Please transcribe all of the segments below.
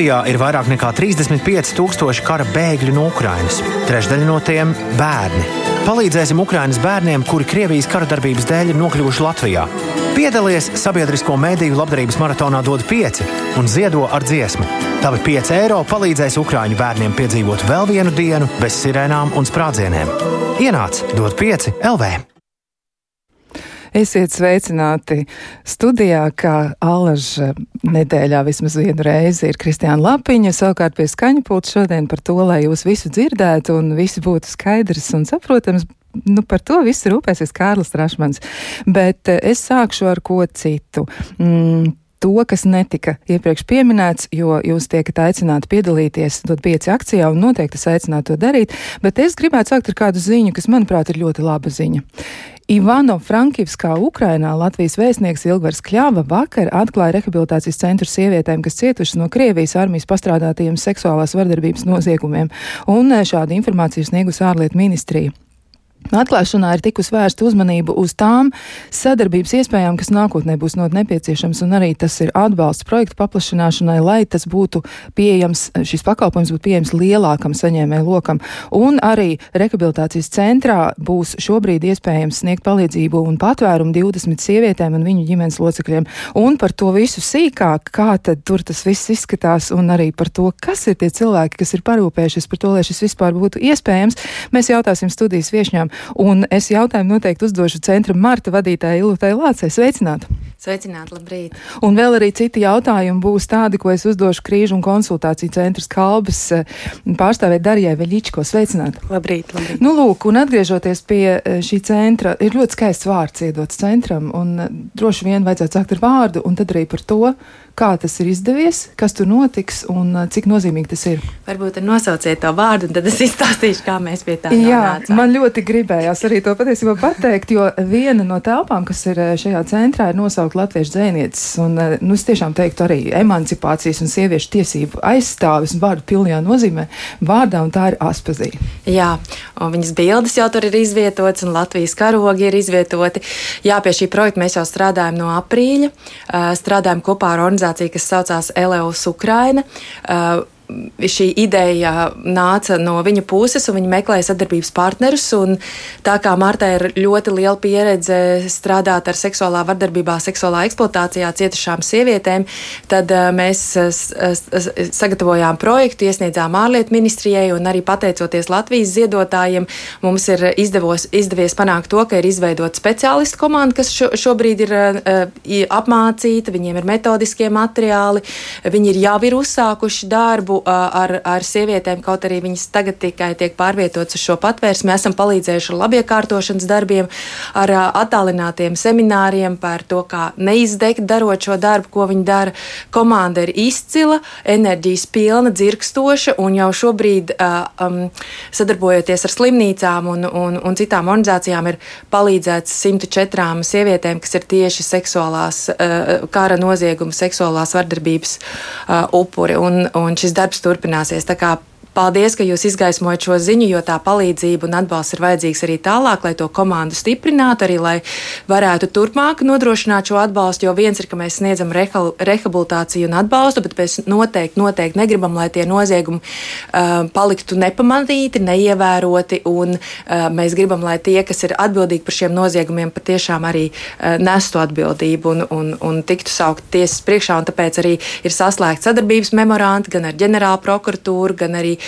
Latvijā ir vairāk nekā 35,000 kara bēgļu no Ukrainas. Trešdaļa no tiem - bērni. Palīdzēsim Ukrainas bērniem, kuri Krievijas kara darbības dēļ ir nokļuvuši Latvijā. Piedalies sabiedrisko mediju labdarības maratonā DOD 5 un ziedo ar dziesmu. Tavi 5 eiro palīdzēs Ukrāņu bērniem piedzīvot vēl vienu dienu bez sirēnām un sprādzieniem. Ienāc DOD 5 LV! Esiet sveicināti studijā, kā alaža nedēļā vismaz vienu reizi ir Kristiāna Lapiņa, savukārt pie skaņu pults šodien par to, lai jūs visu dzirdētu un visi būtu skaidrs un saprotams. Nu, par to visu rūpēsies Kārlis Rašmans, bet eh, es sākšu ar ko citu. Mm, to, kas netika iepriekš pieminēts, jo jūs tiekat aicināti piedalīties dot pieci akcijā un noteikti es aicinātu to darīt, bet es gribētu sākt ar kādu ziņu, kas, manuprāt, ir ļoti laba ziņa. Ivano Frankivskā, Ukrainā Latvijas vēstnieks Ilgvars Kļava vakar atklāja rehabilitācijas centru sievietēm, kas cietušas no Krievijas armijas pastrādātajiem seksuālās vardarbības noziegumiem, un eh, šādu informāciju sniegus ārlietu ministrija. Atklāšanā ir tikus vērsta uzmanība uz tām sadarbības iespējām, kas nākotnē būs not nepieciešams, un arī tas ir atbalsts projektu paplašināšanai, lai tas būtu pieejams, šis pakalpojums būtu pieejams lielākam saņēmēju lokam. Un arī rehabilitācijas centrā būs šobrīd iespējams sniegt palīdzību un patvērumu 20 sievietēm un viņu ģimenes locekļiem. Un par to visu sīkāk, kā tad tur tas viss izskatās, un arī par to, kas ir tie cilvēki, kas ir parūpējušies par to, lai šis vispār būtu iespējams, mēs jautāsim studijas viešņām. Un es jautājumu noteikti uzdošu centra Marta vadītāja Ilūtai Lācei. Sveicināti! Sveicināti, labrīt! Un vēl arī citi jautājumi būs tādi, ko es uzdošu krīžu un konsultāciju centras kalbas eh, pārstāvēt Darijai Veļičko. Sveicināti! Labrīt, labrīt! Nu, lūk, un atgriežoties pie eh, šī centra, ir ļoti skaists vārds iedots centram, un eh, droši vien vajadzētu sākt ar vārdu, un tad arī par to, kā tas ir izdevies, kas tur notiks un cik nozīmīgi tas ir. Varbūt nosauciet to vārdu, un tad es izstāstīšu, kā mēs pie tā Jā, nonācām. man ļoti gribējās arī to patiesībā pateikt, jo viena no telpām, kas ir šajā centrā, ir nosaukt latviešu dzēnieces. Un, nu, es tiešām teiktu arī emancipācijas un sieviešu tiesību aizstāvis vārdu pilnajā nozīmē vārdā, un tā ir Aspazīna. Jā, un viņas bildes jau tur ir izvietotas, un Latvijas karogi ir izvietoti. Jā, pie šī projekta mēs jau strādājam no aprīļa. Strādājam kopā ar organizāciju, kas saucās Eleus Ukraina šī ideja nāca no viņa puses, un viņa meklēja sadarbības partnerus. Tā kā Marta ir ļoti liela pieredze strādāt ar seksuālā vardarbībā, seksuālā eksploatācijā cietušām sievietēm, tad uh, mēs sagatavojām projektu, iesniedzām ārlietu ministrijai, un arī pateicoties Latvijas ziedotājiem, mums ir izdevos, izdevies panākt to, ka ir izveidota speciālistu komanda, kas šo, šobrīd ir apmācīta, viņiem ir metodiskie materiāli, viņi ir jau ir uzsākuši darbu ar, ar sievietēm, kaut arī viņas tagad tikai tiek pārvietotas uz šo patvērsmi. Esam palīdzējuši ar labiekārtošanas darbiem, ar attālinātiem semināriem par to, kā neizdegt darot šo darbu, ko viņi dara. Komanda ir izcila, enerģijas pilna, dzirkstoša un jau šobrīd um, sadarbojoties ar slimnīcām un, un, un citām organizācijām ir palīdzēts 104 sievietēm, kas ir tieši seksuālās uh, kara nozieguma, seksuālās vardarbības uh, upuri. Un, un šis darbs darbs turpināsies. Tā kā Paldies, ka jūs izgaismojat šo ziņu, jo tā palīdzība un atbalsts ir vajadzīgs arī tālāk, lai to komandu stiprinātu, arī lai varētu turpmāk nodrošināt šo atbalstu. Jo viens ir, ka mēs sniedzam rehabilitāciju un atbalstu, bet mēs noteikti, noteikti negribam, lai tie noziegumi uh, paliktu nepamanīti, neievēroti, un uh, mēs gribam, lai tie, kas ir atbildīgi par šiem noziegumiem, patiešām arī uh, nestu atbildību un, un, un tiktu saukt tiesas priekšā. Tāpēc arī ir saslēgts sadarbības memoranti gan ar ģenerālu prokuratūru, gan arī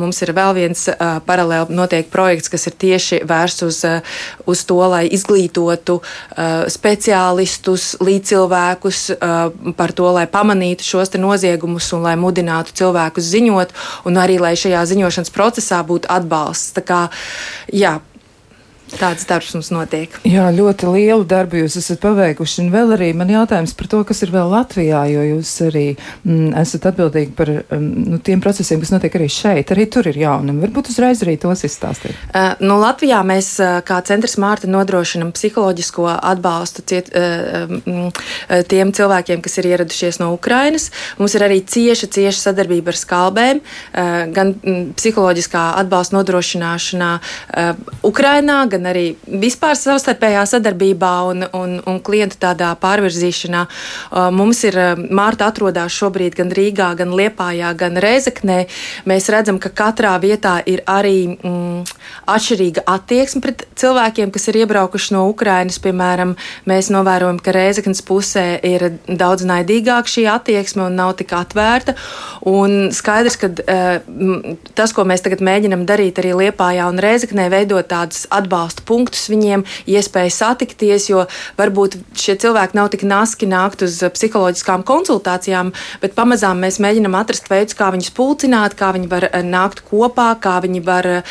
Mums ir vēl viens paralēli notiek projekts, kas ir tieši vērsts uz, uz to, lai izglītotu speciālistus, līdzcilvēkus par to, lai pamanītu šos noziegumus un lai mudinātu cilvēkus ziņot, un arī lai šajā ziņošanas procesā būtu atbalsts. Tā kā, jā, Tāds darbs mums notiek. Jā, ļoti lielu darbu jūs esat paveikuši. Un vēl arī man jautājums par to, kas ir vēl Latvijā, jo jūs arī mm, esat atbildīgi par mm, nu, tiem procesiem, kas notiek arī šeit. Arī tur ir jaunumi. Varbūt uzreiz arī tos izstāstīt. Uh, nu, Latvijā mēs kā centrs Mārta nodrošinam psiholoģisko atbalstu ciet, uh, mm, tiem cilvēkiem, kas ir ieradušies no Ukrainas. Mums ir arī cieša, cieša sadarbība ar skalbēm, uh, gan mm, psiholoģiskā atbalsta nodrošināšanā uh, Ukrainā, gan gan arī vispār savstarpējā sadarbībā un, un, un klientu tādā pārvirzīšanā. Uh, mums ir Mārta atrodas šobrīd gan Rīgā, gan Liepājā, gan Reizeknē. Mēs redzam, ka katrā vietā ir arī mm, atšķirīga attieksme pret cilvēkiem, kas ir iebraukuši no Ukrainas. Piemēram, mēs novērojam, ka Reizeknas pusē ir daudz naidīgāka šī attieksme un nav tik atvērta. Un skaidrs, ka uh, tas, ko mēs tagad mēģinam darīt arī Liepājā un Reizeknē, veidot tādus atbalsta punktus viņiem, iespēju satikties, jo varbūt šie cilvēki nav tik naski nākt uz psiholoģiskām konsultācijām, bet pamazām mēs mēģinam atrast veidus, kā viņus pulcināt, kā viņi var eh, nākt kopā, kā viņi var uh,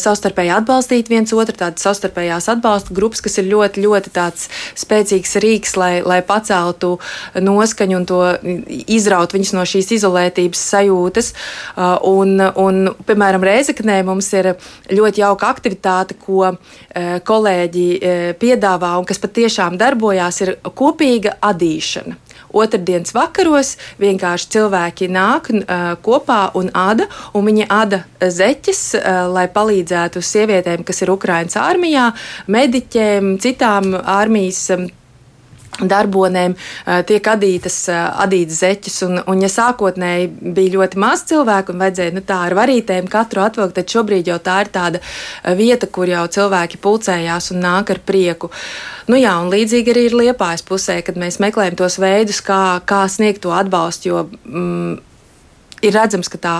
savstarpēji atbalstīt viens otru, tādas savstarpējās atbalsta grupas, kas ir ļoti, ļoti tāds spēcīgs rīks, lai, lai paceltu noskaņu un to izraut viņus no šīs izolētības sajūtas. Uh, un, un, piemēram, Reizeknē mums ir ļoti jauka aktivitāte, ko kolēģi uh, piedāvā un kas patiešām darbojās, ir kopīga adīšana. Otradienas vakaros vienkārši cilvēki nāk uh, kopā un ada, un viņi ada zeķes, uh, lai palīdzētu sievietēm, kas ir Ukraiņas armijā, mediķiem, citām armijas. Darbonēm tiek adītas, adītas zeķes. Un, un, ja sākotnēji bija ļoti maz cilvēku un vajadzēja nu, tā ar varītēm katru atvilkt, tad šobrīd jau tā ir tāda vieta, kur jau cilvēki pulcējās un nāk ar prieku. Nu, jā, un līdzīgi arī ir liepājas pusē, kad mēs meklējam tos veidus, kā, kā sniegt to atbalstu. Jo, mm, ir redzams, ka tā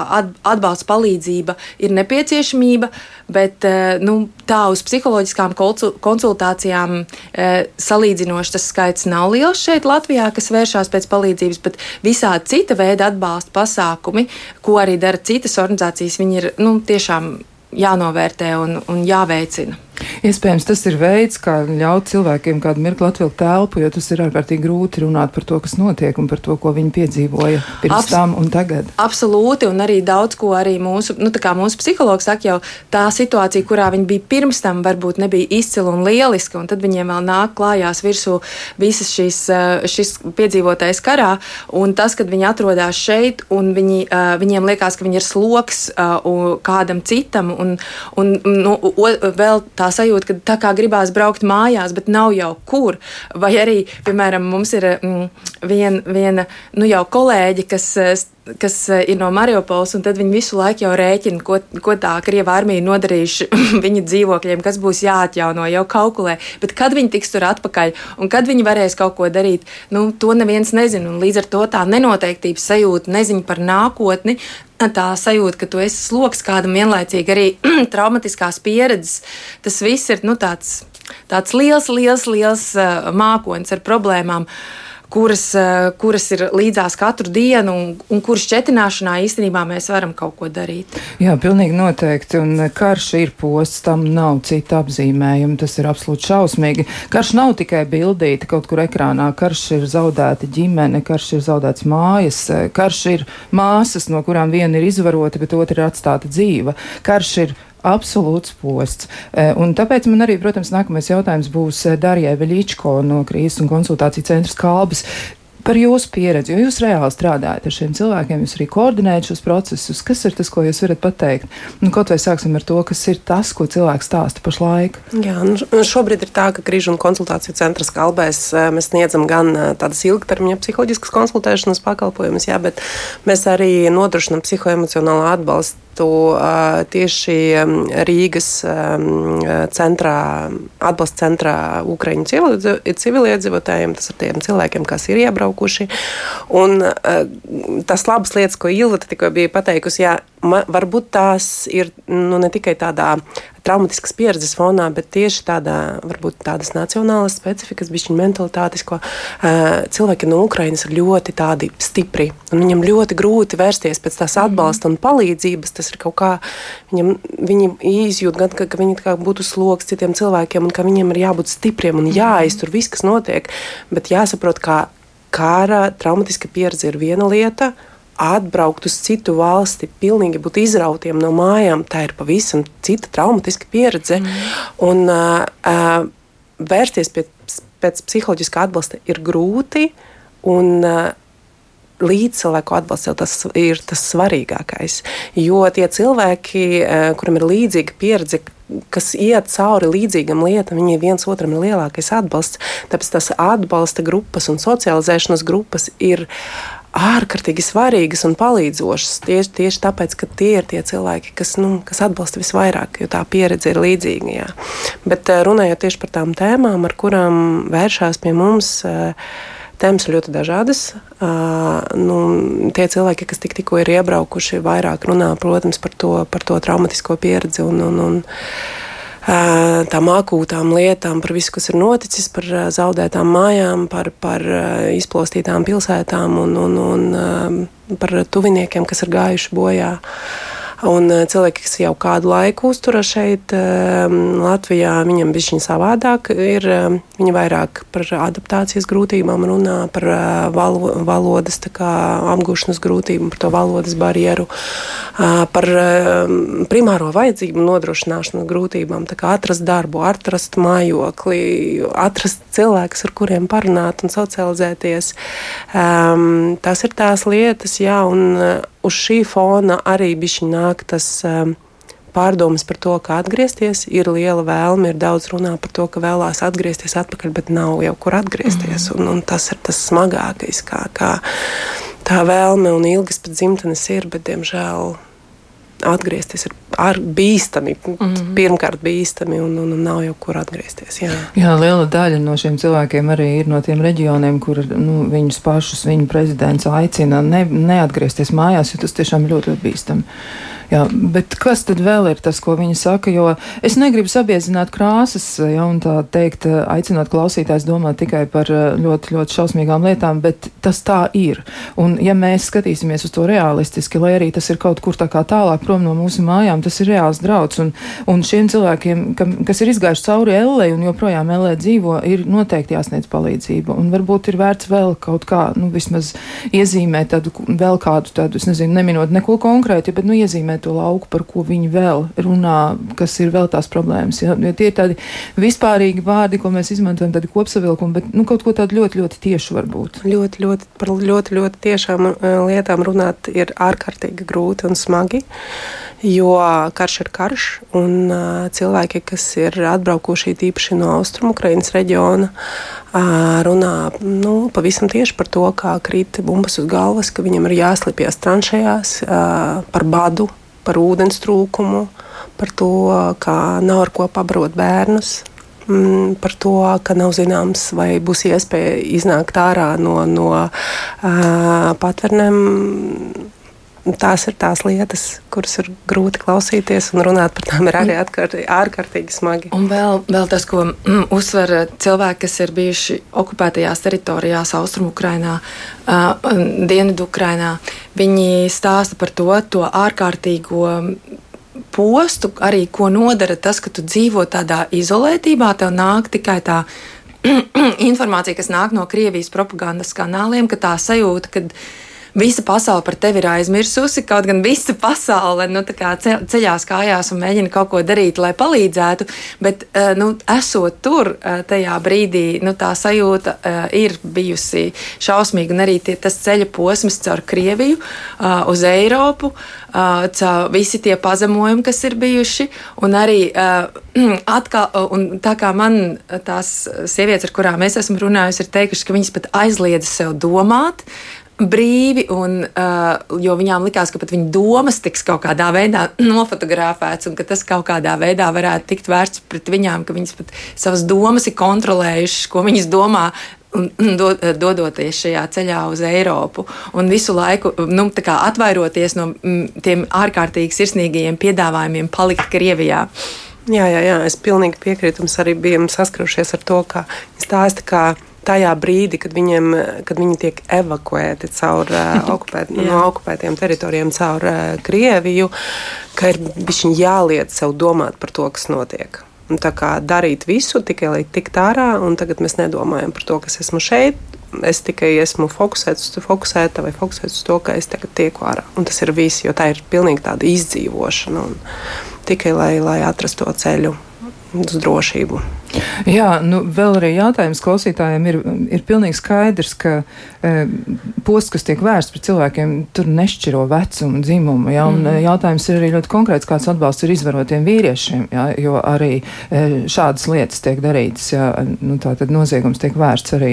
atbalsta palīdzība ir nepieciešamība, bet eh, nu, tā uz psiholoģiskām konsultācijām eh, salīdzinoši tas skaits nav liels šeit Latvijā, kas vēršās pēc palīdzības, bet visādi cita veida atbalsta pasākumi, ko arī dara citas organizācijas, viņi ir nu, tiešām jānovērtē un, un jāveicina. Iespējams, tas ir veids, kā ļaut cilvēkiem kādu mirkli atvilkt telpu, jo tas ir ārkārtīgi grūti runāt par to, kas notiek un par to, ko viņi piedzīvoja pirms Abs tam un tagad. Absolūti, un arī daudz ko arī mūsu, nu, mūsu psihologs saka, jau tā situācija, kurā viņi bija pirms tam, varbūt nebija izcila un lieliska, un tad viņiem vēl nāk klājās virsū visas šīs, eh, šis piedzīvotais karā, un tas, kad viņi atrodas šeit, un viņi, eh, viņiem liekas, ka viņi ir sloks eh, kādam citam, un, un nu, vēl tā sajūta, ka tā kā gribās braukt mājās, bet nav jau kur. Vai arī, piemēram, mums ir mm, vien, viena nu, jau kolēģi, kas kas ir no Mariupoles, un tad viņi visu laiku jau rēķina, ko, ko tā Krievija armija nodarījuši viņu dzīvokļiem, kas būs jāatjauno, jau kalkulē. Bet kad viņi tiks tur atpakaļ un kad viņi varēs kaut ko darīt, nu, to neviens nezina. Līdz ar to tā nenoteiktības sajūta, neziņa par nākotni, tā sajūta, ka tu esi sloks kādam vienlaicīgi arī traumatiskās pieredzes. Tas viss ir nu, tāds, tāds liels, liels, liels uh, mākonis ar problēmām. Uh, kuras ir līdzās katru dienu, un, un kuras šķetināšanā īstenībā mēs varam kaut ko darīt. Jā, pilnīgi noteikti. Un karš ir posts, tam nav cita apzīmējuma. Tas ir absolūti šausmīgi. Karš nav tikai bildīti kaut kur ekrānā. Karš ir zaudēta ģimene, karš ir zaudēts mājas, karš ir māsas, no kurām viena ir izvarota, bet otra ir atstāta dzīva. Karš ir absolūts posts. E, un tāpēc man arī, protams, nākamais jautājums būs e, Darījai Veļīčko no Krīzes un konsultāciju centra Kalbas. Par jūsu pieredzi, jo jūs reāli strādājat ar šiem cilvēkiem, jūs arī koordinējat šos procesus. Kas ir tas, ko jūs varat pateikt? Nu, kaut vai sāksim ar to, kas ir tas, ko cilvēks stāsta pašlaik. Jā, nu, nu šobrīd ir tā, ka Krīžu un konsultāciju centras kalbēs e, mēs sniedzam gan tādas ilgtermiņa psiholoģiskas konsultēšanas pakalpojumus, jā, bet mēs arī nodrošinām psihoemocionālo atbalstu atbalstu tieši Rīgas centrā, atbalsta centrā Ukraiņu civiliedzīvotājiem, tas ir tiem cilvēkiem, kas ir iebraukuši. Un tas labas lietas, ko Ilva tikko bija pateikusi, jā, varbūt tās ir nu, ne tikai tādā traumatiskas pieredzes fonā, bet tieši tādā, varbūt tādas nacionālas specifikas, bišķiņa mentalitātes, ko uh, cilvēki no Ukrainas ir ļoti tādi stipri. Un viņam ļoti grūti vērsties pēc tās atbalsta un palīdzības. Tas ir kaut kā, viņam, viņi izjūt gan, ka, ka viņi kā būtu sloks citiem cilvēkiem un ka viņiem ir jābūt stipriem un jāiztur viss, kas notiek. Bet jāsaprot, ka kara traumatiska pieredze ir viena lieta, atbraukt uz citu valsti, pilnīgi būt izrautiem no mājām, tā ir pavisam cita traumatiska pieredze. Mm. Un uh, uh, vērsties pie, pēc psiholoģiskā atbalsta ir grūti. Un, uh, līdzcilvēku atbalsts jau tas ir tas svarīgākais. Jo tie cilvēki, eh, kuriem ir līdzīga pieredze, kas iet cauri līdzīgam lietam, viņi viens otram ir lielākais atbalsts. Tāpēc tas atbalsta grupas un socializēšanas grupas ir ārkārtīgi svarīgas un palīdzošas. Tieši, tieši tāpēc, ka tie ir tie cilvēki, kas, nu, kas atbalsta visvairāk, jo tā pieredze ir līdzīga. Jā. Bet eh, runājot tieši par tām tēmām, ar kurām vēršās pie mums. Uh, Tēmas ir ļoti dažādas. Uh, nu, tie cilvēki, kas tik, tikko ir iebraukuši, vairāk runā protams, par to, par to traumatisko pieredzi un, un, un tām akūtām lietām, par visu, kas ir noticis, par uh, zaudētām mājām, par, par izplostītām pilsētām un, un, un par tuviniekiem, kas ir gājuši bojā. Uh, Un eh, cilvēki, kas jau kādu laiku uzturas šeit, ehm, Latvijā, viņam bija viņa savādāk. Ir, ehm, viņi vairāk par adaptācijas grūtībām runā, par eh, valo, valodas apgūšanas grūtībām, par to valodas barjeru, par primāro vajadzību nodrošināšanas grūtībām, kā atrast darbu, atrast mājokli, atrast cilvēkus, ar kuriem parunāt un socializēties. Tas ir tās lietas, jā, un uz šī fona arī bišķi nāk tas um, pārdomas par to, kā atgriezties. Ir liela vēlme, ir daudz runā par to, ka vēlās atgriezties atpakaļ, bet nav jau kur atgriezties. Mm un, un tas ir tas smagākais, kā, kā tā vēlme un ilgas pēc dzimtenes ir, bet diemžēl atgriezties ir ar bīstami. Mm -hmm. Pirmkārt, bīstami, un, un, un nav jau kur atgriezties. Jā. jā, liela daļa no šiem cilvēkiem arī ir no tiem reģioniem, kur nu, viņus pašus viņu prezidents aicina ne, neatgriezties mājās, jo tas tiešām ļoti, ļoti bīstami. Jā, bet kas tad vēl ir tas, ko viņi saka? Jo es negribu sabiezināt krāsas, ja tā teikt, aicinot klausītājs domāt tikai par eh, ļoti, ļoti šausmīgām lietām, bet tas tā ir. Un ja mēs skatīsimies uz to realistiski, lai arī tas ir kaut kur tā kā tālāk prom no mūsu mājām, tas ir reāls drauds. Un, un šiem cilvēkiem, kam, kas ir izgājuši cauri LA un joprojām LA dzīvo, ir noteikti jāsniedz palīdzība. Un varbūt ir vērts vēl kaut kā, nu, vismaz iezīmēt tādu, vēl kādu tādu, es nezinu, neminot neko konkrēti, bet, nu, iezīmēt to lauku, par ko viņi vēl runā, kas ir vēl tās problēmas. Ja, ja tie ir tādi vispārīgi vārdi, ko mēs izmantojam, tādi kopsavilkumi, bet nu, kaut ko tādu ļoti, ļoti tiešu varbūt. Ļoti, ļoti, par ļoti, ļoti tiešām uh, lietām runāt ir ārkārtīgi grūti un smagi. Jo karš ir karš, un uh, cilvēki, kas ir atbraukuši īpaši no Austrumukrājas reģiona, uh, runā nu, pavisam tieši par to, kā krīt bumbas uz galvas, ka viņam ir jāslēpjas tranšējās par badu, par ūdens trūkumu, par to, ka nav ar ko pabarot bērnus, mm, par to, ka nav zināms, vai būs iespēja iznākt ārā no, no uh, patvernēm. Tās ir tās lietas, kuras ir grūti klausīties, un runāt par tām ir arī ārkārtīgi smagi. Un vēl, vēl tas, ko mm, uzsver cilvēki, kas ir bijuši okupētajās teritorijās, Austrumukrainā, uh, Dienvidukrainā, viņi stāsta par to, to ārkārtīgo postu, arī ko nodara tas, ka tu dzīvo tādā izolētībā, tev nāk tikai tā informācija, kas nāk no Krievijas propagandas kanāliem, ka tā sajūta, ka visa pasaule par tevi ir aizmirsusi. Kaut gan visa pasaule nu, ceļās kājās un mēģina kaut ko darīt, lai palīdzētu, bet eh, nu, esot tur, eh, tajā brīdī nu, tā sajūta eh, ir bijusi šausmīga. Un arī tie, tas ceļa posms caur Krieviju uz Eiropu, caur visi tie pazemojumi, kas ir bijuši, un arī atkal, un tā kā man tās sievietes, ar kurām es esmu runājusi, ir teikušas, ka viņas pat aizliedz sev domāt, brīvi, un, uh, jo viņām likās, ka pat viņu domas tiks kaut kādā veidā nofotografētas, un ka tas kaut kādā veidā varētu tikt vērsts pret viņām, ka viņas pat savas domas ir kontrolējušas, ko viņas domā. Do, dodoties šajā ceļā uz Eiropu, un visu laiku nu, atvairoties no m, tiem ārkārtīgi sirsnīgajiem piedāvājumiem palikt Krievijā. Jā, jā, jā, es pilnīgi piekrītu. Mums arī bijām saskrušies ar to, ka stāsta, ka tajā brīdī, kad, viņiem, kad viņi tiek evakuēti caur, uh, okupēt, no okupētiem teritorijiem caur uh, Krieviju, ka ir jāliet sev domāt par to, kas notiek. Un tā kā darīt visu tikai lai tiktu ārā, un tagad mēs nedomājam par to, kas esmu šeit. Es tikai esmu fokusēts uz, fokusēta vai fokusēts uz to, ka es tagad tieku ārā. Un tas ir viss, jo tā ir pilnīgi tāda izdzīvošana. Tikai lai, lai atrastu to ceļu uz drošību. Jā, nu, vēl arī jautājums klausītājiem ir, ir pilnīgi skaidrs, ka e, posts, kas tiek vērsts pret cilvēkiem, tur nešķiro vecumu, dzimumu. Jā, un mm. jautājums ir arī ļoti konkrēts, kāds atbalsts ir izvarotiem vīriešiem, jā, jo arī e, šādas lietas tiek darītas, jā, nu, tā tad noziegums tiek vērsts arī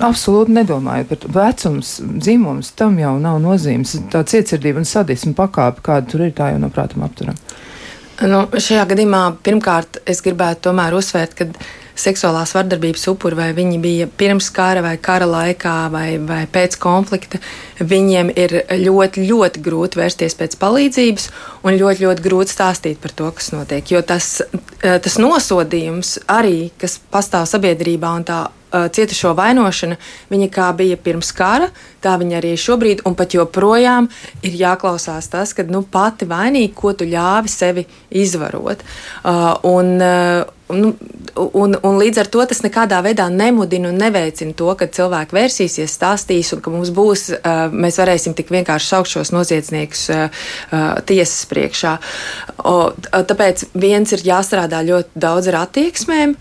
absolūti nedomājot par vecums, dzimums, tam jau nav nozīmes. Tā cietsirdība un sadisma pakāpe, kāda tur ir, tā jau nav prātam apturama. Nu, šajā gadījumā pirmkārt es gribētu tomēr uzsvērt, ka seksuālās vardarbības upuri, vai viņi bija pirms kara, vai kara laikā, vai, vai pēc konflikta, viņiem ir ļoti, ļoti grūti vērsties pēc palīdzības un ļoti, ļoti grūti stāstīt par to, kas notiek. Jo tas, eh, tas nosodījums arī, kas pastāv sabiedrībā un tā cietušo vainošana, viņa kā bija pirms kara, tā viņa arī šobrīd, un pat joprojām ir jāklausās tas, ka nu, pati vainīga, ko tu ļāvi sevi izvarot. Uh, un, uh, Un, un, un līdz ar to tas nekādā veidā nemudina un neveicina to, ka cilvēki vērsīsies, stāstīs, un ka mums būs, uh, mēs varēsim tik vienkārši saukt šos noziedzniekus uh, uh, tiesas priekšā. Tāpēc viens ir jāstrādā ļoti daudz ar attieksmēm,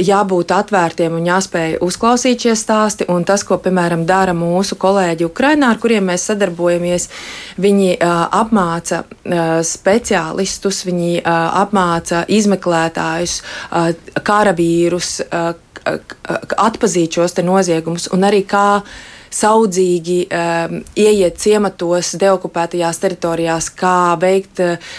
jābūt atvērtiem un jāspēj uzklausīt šie stāsti, un tas, ko, piemēram, dara mūsu kolēģi Ukrainā, ar kuriem mēs sadarbojamies, viņi apmāca speciālistus, viņi apmāca izmeklētājus, karavīrus, atpazīt šos noziegumus un arī kā saudzīgi um, ieiet ciematos, deokupētajās teritorijās, kā veikt uh,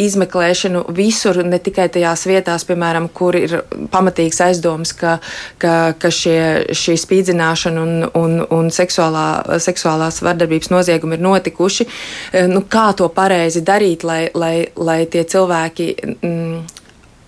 izmeklēšanu visur, ne tikai tajās vietās, piemēram, kur ir pamatīgs aizdoms, ka, ka, ka šie, šī spīdzināšana un, un, un seksuālā, seksuālās vardarbības noziegumi ir notikuši. Uh, nu, kā to pareizi darīt, lai, lai, lai tie cilvēki. Mm,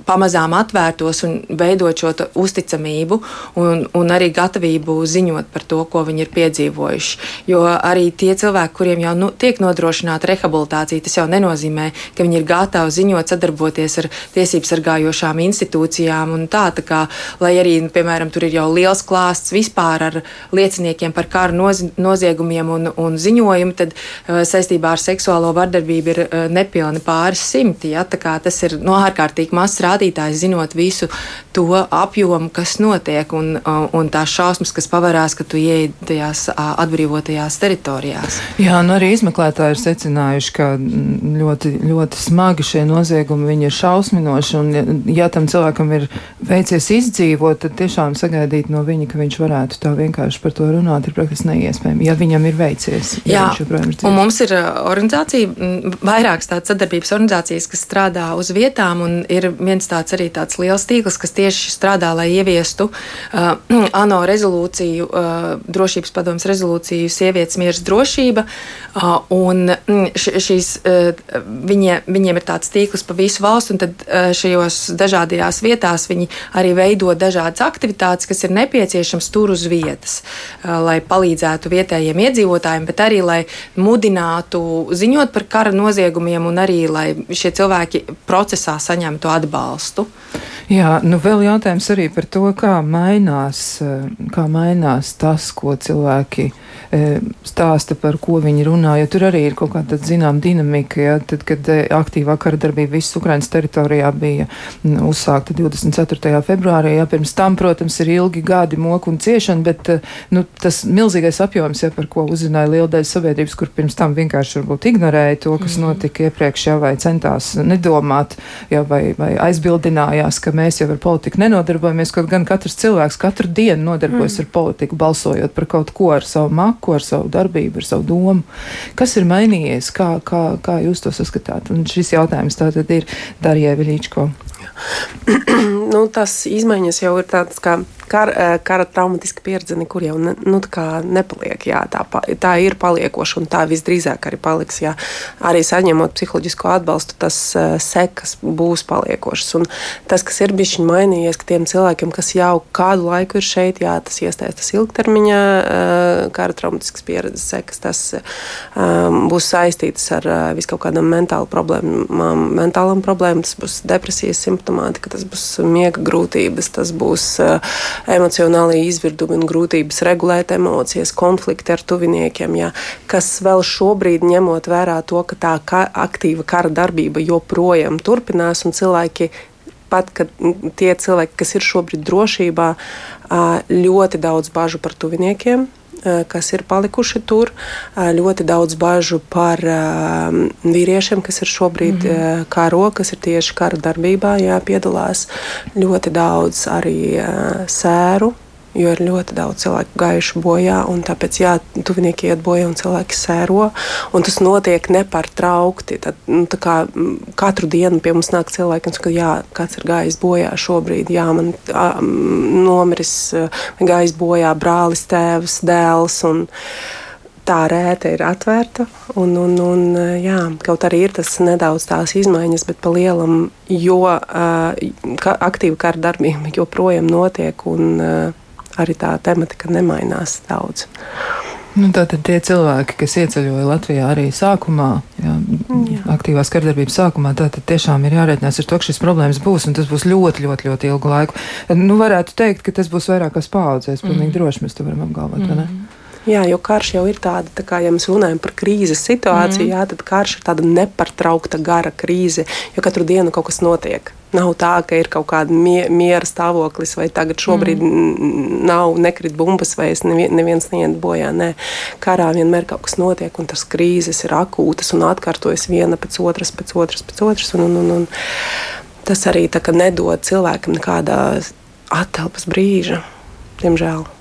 pamazām atvērtos un veidot šo uzticamību un, un arī gatavību ziņot par to, ko viņi ir piedzīvojuši. Jo arī tie cilvēki, kuriem jau nu, tiek nodrošināta rehabilitācija, tas jau nenozīmē, ka viņi ir gatavi ziņot, sadarboties ar tiesību sargājošām institūcijām un tā, tā kā, lai arī, nu, piemēram, tur ir jau liels klāsts vispār ar lieciniekiem par karu noz, noziegumiem un, un ziņojumu, tad uh, saistībā ar seksuālo vardarbību ir uh, nepilni pāris simti. Ja? Tas ir no ārkārtīgi mazs rādītājs rādītājs, zinot visu to apjomu, kas notiek, un, un tās šausmas, kas pavērās, ka tu ieej tajās atbrīvotajās teritorijās. Jā, nu arī izmeklētāji ir secinājuši, ka ļoti, ļoti smagi šie noziegumi ir šausminoši, un ja tam cilvēkam ir veicies izdzīvot, tad tiešām sagaidīt no viņa, ka viņš varētu tā vienkārši par to runāt, ir praktiski neiespējami, ja viņam ir veicies. Ja Jā, un mums ir organizācija, vairākas tādas sadarbības organizācijas, kas strādā uz vietām, un ir viens tāds arī tāds liels tīkls, kas tieši strādā, lai ieviestu uh, ANO rezolūciju, uh, drošības padomus rezolūciju sievietes miers drošība. Uh, un mm, šīs, uh, viņa, viņiem ir tāds tīkls pa visu valstu, un tad uh, šajos dažādajās vietās viņi arī veido dažādas aktivitātes, kas ir nepieciešams tur uz vietas, uh, lai palīdzētu vietējiem iedzīvotājiem, bet arī lai mudinātu ziņot par kara noziegumiem un arī lai šie cilvēki procesā saņemtu atbalstu atbalstu. Jā, nu vēl jautājums arī par to, kā mainās, eh, kā mainās tas, ko cilvēki eh, stāsta, par ko viņi runā, jo tur arī ir kaut kāda, zinām, dinamika, ja, tad, kad eh, aktīvā kara darbība visas Ukrainas teritorijā bija uzsākta 24. februārī, ja, pirms tam, protams, ir ilgi gadi moku un ciešana, bet, nu, tas milzīgais apjoms, ja, par ko uzzināja liela daļa sabiedrības, kur pirms tam vienkārši ignorēja to, kas mm. notika iepriekš, ja, vai centās nedomāt, ja, vai, vai aizbildinājās, ka mēs jau ar politiku nenodarbojamies, kaut gan katrs cilvēks katru dienu nodarbojas mm. ar politiku, balsojot par kaut ko ar savu maku, ar savu darbību, ar savu domu. Kas ir mainījies, kā, kā, kā jūs to saskatāt? Un šis jautājums tātad ir Darija Viļīčko. nu, tas izmaiņas jau ir tādas kā kara, eh, kara traumatiska pieredze nekur jau ne, nu, nepaliek. Jā, tā, tā ir paliekoša un tā visdrīzāk arī paliks. Jā. Arī saņemot psiholoģisko atbalstu, tas uh, sekas būs paliekošas. Un tas, kas ir bijis mainījies, ka tiem cilvēkiem, kas jau kādu laiku ir šeit, jā, tas iestājas ilgtermiņa uh, kara traumatiskas pieredzes sekas, tas um, būs saistītas ar uh, viskaut kādām mentālu problēmām, mentālām problēmām, tas būs depresijas simptomātika, tas būs miega grūtības, tas būs uh, emocionālie izvirdumi un grūtības regulēt emocijas, konflikti ar tuviniekiem, jā, kas vēl šobrīd ņemot vērā to, ka tā ka aktīva kara darbība joprojām turpinās un cilvēki pat tie cilvēki, kas ir šobrīd drošībā, ļoti daudz bažu par tuviniekiem kas ir palikuši tur. Ļoti daudz bažu par vīriešiem, kas ir šobrīd mm -hmm. karo, kas ir tieši kara darbībā, jā, piedalās. Ļoti daudz arī sēru jo ir ļoti daudz cilvēku gājuši bojā, un tāpēc, jā, tuvinieki iet bojā un cilvēki sēro, un tas notiek nepārtraukti. Tad, nu, kā, katru dienu pie mums nāk cilvēki un saka, jā, kāds ir gājis bojā šobrīd, jā, man a, nomiris, gājis bojā brālis, tēvs, dēls. Un, tā rēta ir atvērta. Un, un, un, jā, kaut arī ir tas nedaudz tās izmaiņas, bet pa lielam, jo uh, ka, aktīva kara darbība joprojām notiek. Un, uh, arī tā tematika nemainās daudz. Nu, tātad tie cilvēki, kas ieceļoja Latvijā arī sākumā, jā, jā. aktīvās kardarbības sākumā, tātad tiešām ir jārēķinās ar to, ka šis problēmas būs, un tas būs ļoti, ļoti, ļoti ilgu laiku. Nu, varētu teikt, ka tas būs vairākās paudzēs, pilnīgi mm. droši mēs to varam apgalvot, mm. vai ne? Jā, jo karš jau ir tāda, tā kā, ja mēs runājam par krīzes situāciju, mm. jā, tad karš ir tāda nepārtraukta gara krīze, jo katru dienu kaut kas notiek. Nav tā, ka ir kaut kāda mie miera stāvoklis, vai tagad šobrīd mm. nav nekrit bumbas, vai neviens neiet bojā. Nē, karā vienmēr kaut kas notiek, un tas krīzes ir akūtas un atkārtojas viena pēc otras, pēc otras, pēc otras. Un, un, un, un tas arī nedod cilvēkam nekādā atelpas brīža, diemžēl.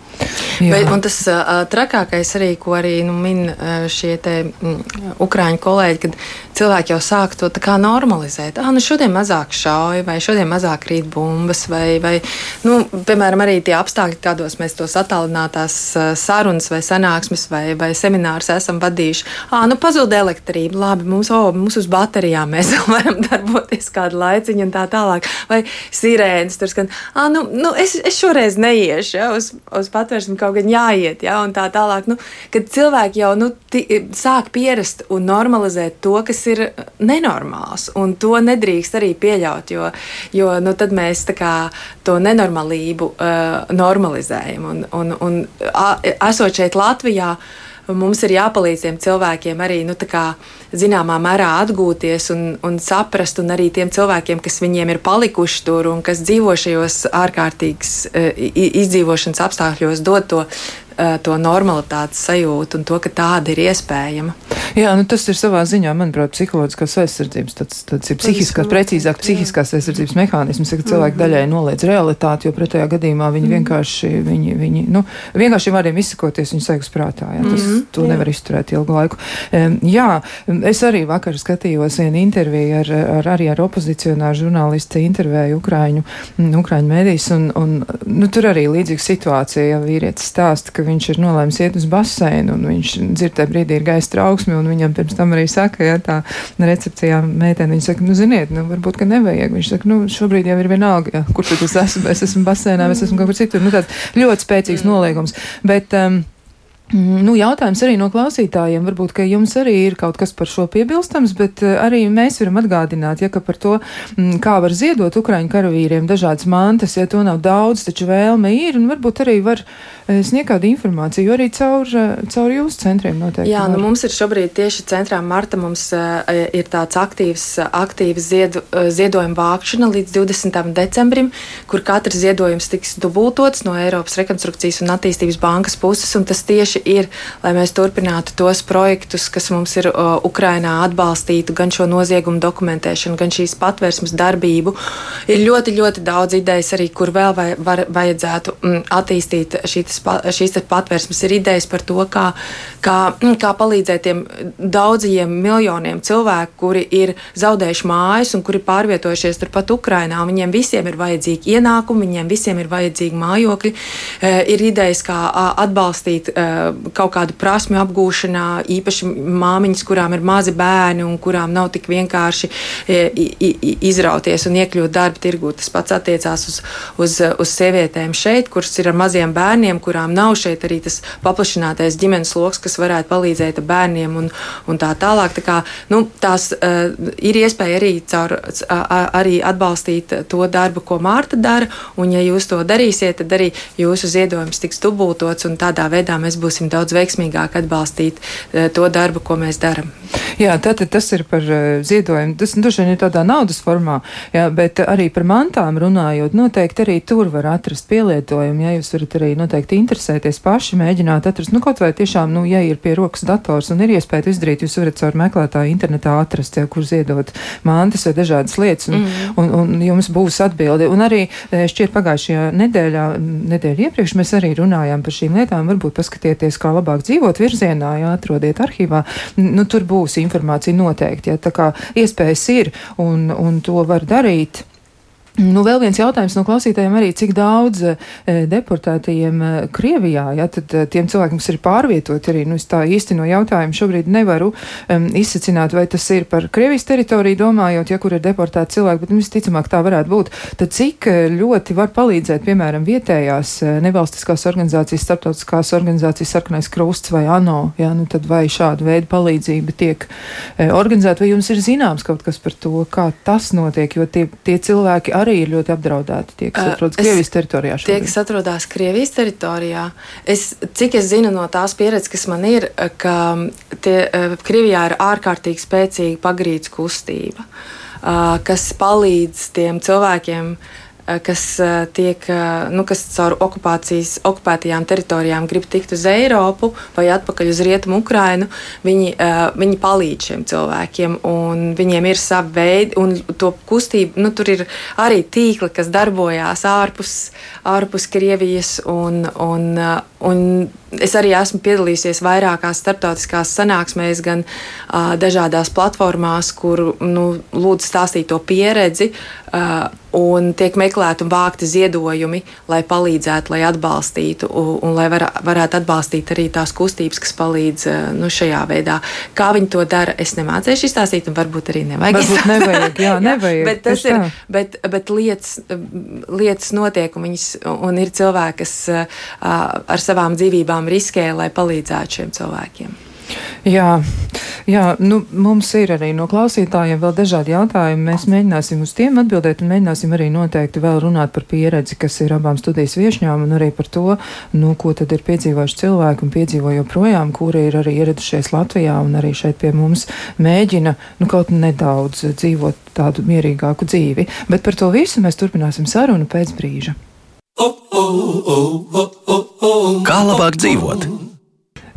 Bet, un tas uh, trakākais arī, ko arī nu, min šie te, um, ukrāņu kolēģi, kad cilvēki jau sāk to normalizēt. Ah, nu šodien mazāk šauja, vai šodien mazāk krīt bumbas, vai, vai nu, piemēram, arī tie apstākļi, kādos mēs tos attālinātās uh, sarunas vai sanāksmes vai, vai seminārus esam vadījuši. Ah, nu pazuda elektrība, labi, mums, oh, mums uz baterijām mēs varam darboties kādu laiciņu un tā tālāk. Vai sirēnas tur skan, ah, nu, nu es, es šoreiz neiešu ja, uz, uz patvērsni kaut gan jāiet, ja, un tā tālāk. Nu, kad cilvēki jau nu, ti, sāk pierast un normalizēt to, kas ir nenormāls, un to nedrīkst arī pieļaut, jo, jo nu, tad mēs kā, to nenormalību uh, normalizējam. Un, un, un a, esot šeit Latvijā, mums ir jāpalīdz tiem cilvēkiem arī nu, kā, zināmā mērā atgūties un, un saprast, un arī tiem cilvēkiem, kas viņiem ir palikuši tur un kas dzīvo šajos ārkārtīgas izdzīvošanas apstākļos, dot to Eh, to normalitātes sajūtu un to, ka tāda ir iespējama. Jā, nu tas ir savā ziņā, manuprāt, psiholoģiskās aizsardzības, tāds, tāds ir psihiskās, precīzāk, psihiskās aizsardzības mehānisms, ka cilvēki mhm. daļai noliedz realitāti, jo pretējā gadījumā viņi mhm. vienkārši, viņi, viņi, nu, vienkārši vārdiem izsakoties, viņi saigas prātā, jā, tas, mm, to jā. nevar izturēt ilgu laiku. Um, jā, es arī vakar skatījos vienu interviju ar, ar, arī ar opozicionāru žurnālisti intervēju Ukraiņu, Ukraiņu mēdīs, un, un nu, tur arī līdzīga situācija, ja vīrietis stāsta, ka viņš ir nolēmis iet uz baseinu, un viņš dzird tajā brīdī ir gaisa trauksme, un viņam pirms tam arī saka, ja tā recepcijā meitene, viņa saka, nu, ziniet, nu, varbūt, ka nevajag. Viņš saka, nu, šobrīd jau ir vienalga, ja, kur tad es esmu, es esmu baseinā, es esmu kaut kur citur. Nu, tāds ļoti spēcīgs noliegums. Bet, um, nu, jautājums arī no klausītājiem. Varbūt, ka jums arī ir kaut kas par šo piebilstams, bet eh, arī mēs varam atgādināt, ja par to, mm, kā var ziedot Ukraiņu karavīriem dažādas mantas, ja to nav daudz, taču vēlme ir, un varbūt arī var eh, sniegt kādu informāciju, arī caur, eh, caur jūsu centriem noteikti. Jā, nu, var. nu mums ir šobrīd tieši centrā Marta mums ir tāds aktīvs, aktīvs ziedu, ziedojuma vākšana līdz 20. decembrim, kur katrs ziedojums tiks dubultots no Eiropas rekonstrukcijas un attīstības bankas puses, un tas tieši tieši ir, lai mēs turpinātu tos projektus, kas mums ir uh, Ukrainā atbalstītu gan šo noziegumu dokumentēšanu, gan šīs patvērsmes darbību. Ir ļoti, ļoti daudz idejas arī, kur vēl vai, var, vajadzētu mm, attīstīt šīs, šīs patvērsmes. Ir idejas par to, kā, kā, kā palīdzēt tiem daudziem miljoniem cilvēku, kuri ir zaudējuši mājas un kuri pārvietojušies turpat Ukrainā. Viņiem visiem ir vajadzīgi ienākumi, viņiem visiem ir vajadzīgi mājokļi. E, ir idejas, kā atbalstīt e, kaut kādu prasmu apgūšanā, īpaši māmiņas, kurām ir mazi bērni un kurām nav tik vienkārši e, izrauties un iekļūt darba tirgū. Tas pats attiecās uz, uz, uz sievietēm šeit, kuras ir ar maziem bērniem, kurām nav šeit arī tas paplašinātais ģimenes lokus, kas varētu palīdzēt bērniem un, un tā tālāk. Tā kā, nu, tās uh, ir iespēja arī, caur, uh, arī atbalstīt to darbu, ko Mārta dara, un ja jūs to darīsiet, tad arī jūsu ziedojums tiks dubultots un tādā veidā mēs būsim varēsim daudz veiksmīgāk atbalstīt to darbu, ko mēs darām. Jā, tātad tas ir par ziedojumu. Tas droši vien ir tādā naudas formā, jā, bet arī par mantām runājot, noteikti arī tur var atrast pielietojumu. Ja jūs varat arī noteikti interesēties paši, mēģināt atrast, nu kaut vai tiešām, nu, ja ir pie rokas dators un ir iespēja izdarīt, jūs varat caur meklētāju internetā atrast, ja, kur ziedot mantas vai dažādas lietas, un, mm. un, un jums būs atbildi. Un arī šķiet pagājušajā nedēļā, nedēļa iepriekš mēs arī runājām par šīm lietām. Varbūt paskatieties, kā labāk dzīvot virzienā, jā, atrodiet arhīvā. Nu, tur būs informācija noteikti, ja tā kā iespējas ir un, un to var darīt. Nu, vēl viens jautājums no klausītājiem arī, cik daudz e, deportētajiem e, Krievijā, ja tad e, tiem cilvēkiem, kas ir pārvietoti arī, nu, es tā īsti no jautājuma šobrīd nevaru um, izsacināt, vai tas ir par Krievijas teritoriju domājot, ja kur ir deportēti cilvēki, bet nu, visticamāk tā varētu būt. Tad cik ļoti var palīdzēt, piemēram, vietējās nevalstiskās organizācijas, starptautiskās organizācijas sarkanais krusts vai ANO, ja, nu, tad vai šāda veida palīdzība tiek e, organizēta, vai jums ir zināms kaut kas par to, kā tas notiek, jo tie, tie cilvēki arī arī ir ļoti apdraudēti. Tie, kas atrodas uh, Krievijas teritorijā. Šobrīd. Tie, kas atrodas Krievijas teritorijā, es, cik es zinu no tās pieredzes, kas man ir, ka tie, Krievijā ir ārkārtīgi spēcīga pagrīdes kustība, kas palīdz tiem cilvēkiem kas eh, tiek, eh, nu, kas caur okupācijas, okupētajām teritorijām grib tikt uz Eiropu vai atpakaļ uz Rietumu Ukrainu, viņi, viņi palīdz šiem cilvēkiem, un viņiem ir savi veidi, un to kustību, nu, tur ir arī tīkli, kas darbojās ārpus, ārpus Krievijas, un, un, un es arī esmu piedalījusies vairākās starptautiskās sanāksmēs, gan uh, dažādās platformās, kur nu, lūdzu stāstīt to pieredzi. Uh, un tiek meklēti un vākti ziedojumi, lai palīdzētu, lai atbalstītu, un, un lai var, varētu atbalstīt arī tās kustības, kas palīdz nu, šajā veidā. Kā viņi to dara, es nemācīšu izstāstīt, un varbūt arī nevajag. Varbūt nevajag, jā, nevajag. bet tas ir, tā. bet, bet lietas, lietas notiek, un, viņas, un ir cilvēki, kas ar savām dzīvībām riskē, lai palīdzētu šiem cilvēkiem. Jā, jā nu, mums ir arī no klausītājiem vēl dažādi jautājumi. Mēs mēģināsim uz tiem atbildēt un mēģināsim arī noteikti vēl runāt par pieredzi, kas ir abām studijas viešņām un arī par to, nu, ko tad ir piedzīvojuši cilvēki un piedzīvo joprojām, kuri ir arī ieradušies Latvijā un arī šeit pie mums mēģina nu, kaut nedaudz dzīvot tādu mierīgāku dzīvi. Bet par to visu mēs turpināsim sarunu pēc brīža. Kā labāk dzīvot?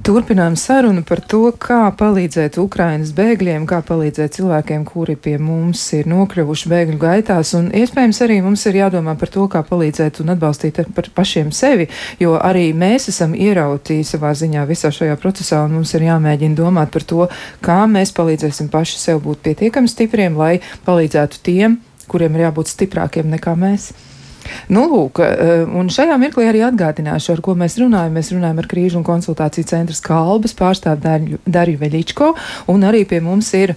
Turpinām sarunu par to, kā palīdzēt Ukrainas bēgļiem, kā palīdzēt cilvēkiem, kuri pie mums ir nokļuvuši bēgļu gaitās, un iespējams arī mums ir jādomā par to, kā palīdzēt un atbalstīt par pašiem sevi, jo arī mēs esam ierauti savā ziņā visā šajā procesā, un mums ir jāmēģina domāt par to, kā mēs palīdzēsim paši sev būt pietiekami stipriem, lai palīdzētu tiem, kuriem ir jābūt stiprākiem nekā mēs. Nu, lūk, eh, un šajā mirklī arī atgādināšu, ar ko mēs runājam. Mēs runājam ar krīžu un konsultāciju centra Kalbas pārstāvu Darju Veļičko, un arī pie mums ir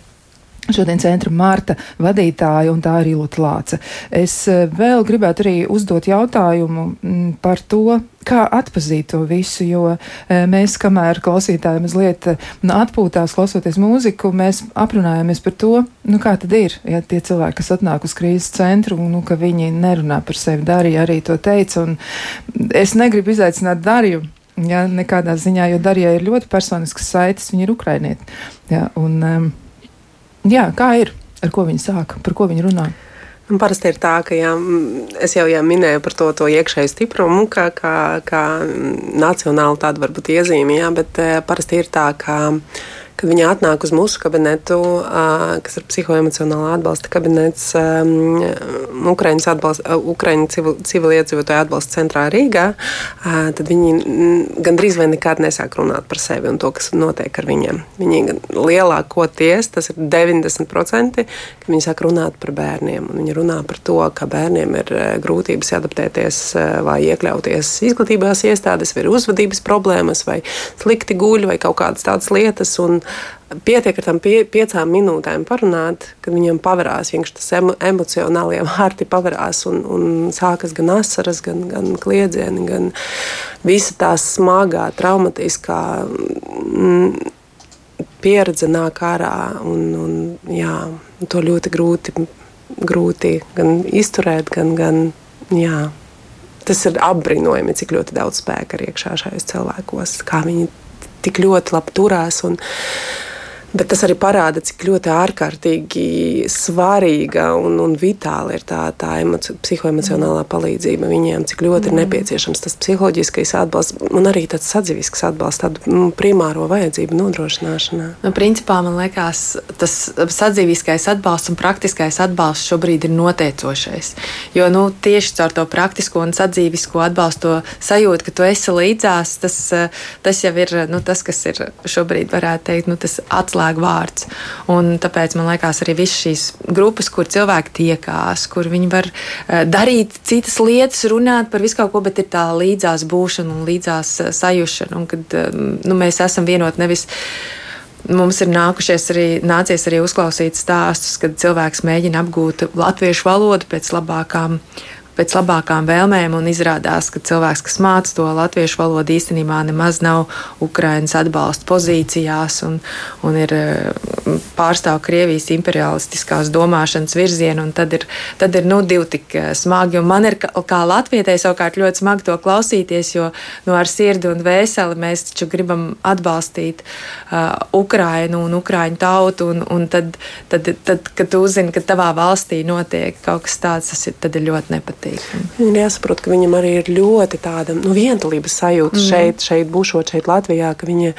Šodien centra Marta vadītāja un tā arī Lūta Lāca. Es eh, vēl gribētu arī uzdot jautājumu mm, par to, kā atpazīt to visu, jo eh, mēs, kamēr klausītāji mazliet eh, atpūtās, klausoties mūziku, mēs aprunājamies par to, nu kā tad ir, ja tie cilvēki, kas atnāk uz krīzes centru, nu, ka viņi nerunā par sevi, Darija arī to teica, un es negribu izaicināt Dariju. Ja, nekādā ziņā, jo Darija ir ļoti personisks saites, viņa ir ukrainieti. Ja, un, um, Jā, kā ir? Ar ko viņi sāk? Par ko viņi runā? Un parasti ir tā, ka jā, es jau jā, minēju par to, to iekšēju stiprumu, kā, kā, kā nacionālu tādu varbūt iezīmi, jā, bet eh, parasti ir tā, ka kad viņi atnāk uz mūsu kabinetu, kas ir psihoemocionālā atbalsta kabinets Ukraiņas atbalsta, Ukraiņu civil, civiliedzīvotāju atbalsta centrā Rīgā, tad viņi gandrīz vai nekad nesāk runāt par sevi un to, kas notiek ar viņiem. Viņi lielākoties, tas ir 90%, ka viņi sāk runāt par bērniem. Viņi runā par to, ka bērniem ir grūtības adaptēties vai iekļauties izglītībās iestādes, vai ir uzvedības problēmas, vai slikti guļ, vai kaut kādas tādas lietas. Un, pietiek ar tam pie, piecām minūtēm parunāt, kad viņam pavērās, viņš tas emo, emocionālie vārti pavērās un, un sākas gan asaras, gan, gan kliedzieni, gan visa tā smagā, traumatiskā mm, pieredze nāk ārā. Un, un, jā, to ļoti grūti, grūti gan izturēt, gan, gan jā, tas ir apbrīnojami, cik ļoti daudz spēka ir iekšā šajos cilvēkos, kā viņi tik ļoti labi turās. Un, Bet tas arī parāda, cik ļoti ārkārtīgi svarīga un, un vitāla ir tā, tā emoci, psihoemocionālā palīdzība viņiem, cik ļoti mm. ir nepieciešams tas psiholoģiskais atbalsts un arī tāds sadzīvisks atbalsts, tādu nu, primāro vajadzību nodrošināšanā. Nu, principā man liekas, tas sadzīviskais atbalsts un praktiskais atbalsts šobrīd ir noteicošais. Jo nu, tieši caur to praktisko un sadzīvisko atbalstu sajūtu, ka tu esi līdzās, tas, tas jau ir nu, tas, kas ir šobrīd, varētu teikt, nu, tas atslēgas atslēgu vārds. Un tāpēc man liekas, arī visas šīs grupas, kur cilvēki tiekās, kur viņi var eh, darīt citas lietas, runāt par visu kaut ko, bet ir tā līdzās būšana un līdzās eh, sajušana. Un kad eh, nu, mēs esam vienoti nevis mums ir arī, nācies arī uzklausīt stāstus, kad cilvēks mēģina apgūt latviešu valodu pēc labākām pēc labākām vēlmēm, un izrādās, ka cilvēks, kas māca to latviešu valodu, īstenībā nemaz nav Ukraiņas atbalsta pozīcijās un, un ir eh, pārstāv Krievijas imperialistiskās domāšanas virzienu, un tad ir, tad ir nu, divi tik eh, smagi. Un man ir kā, latvietei savukārt ļoti smagi to klausīties, jo nu, ar sirdi un vēseli mēs taču gribam atbalstīt uh, Ukrainu un Ukraiņu tautu, un, un tad, tad, tad, kad tu uzzini, ka tavā valstī notiek kaut kas tāds, tas ir, ir ļoti nepatīkami patīkami. Viņam jāsaprot, ka viņam arī ir ļoti tāda nu, vientulības sajūta mm. šeit, šeit būšot šeit Latvijā, ka viņa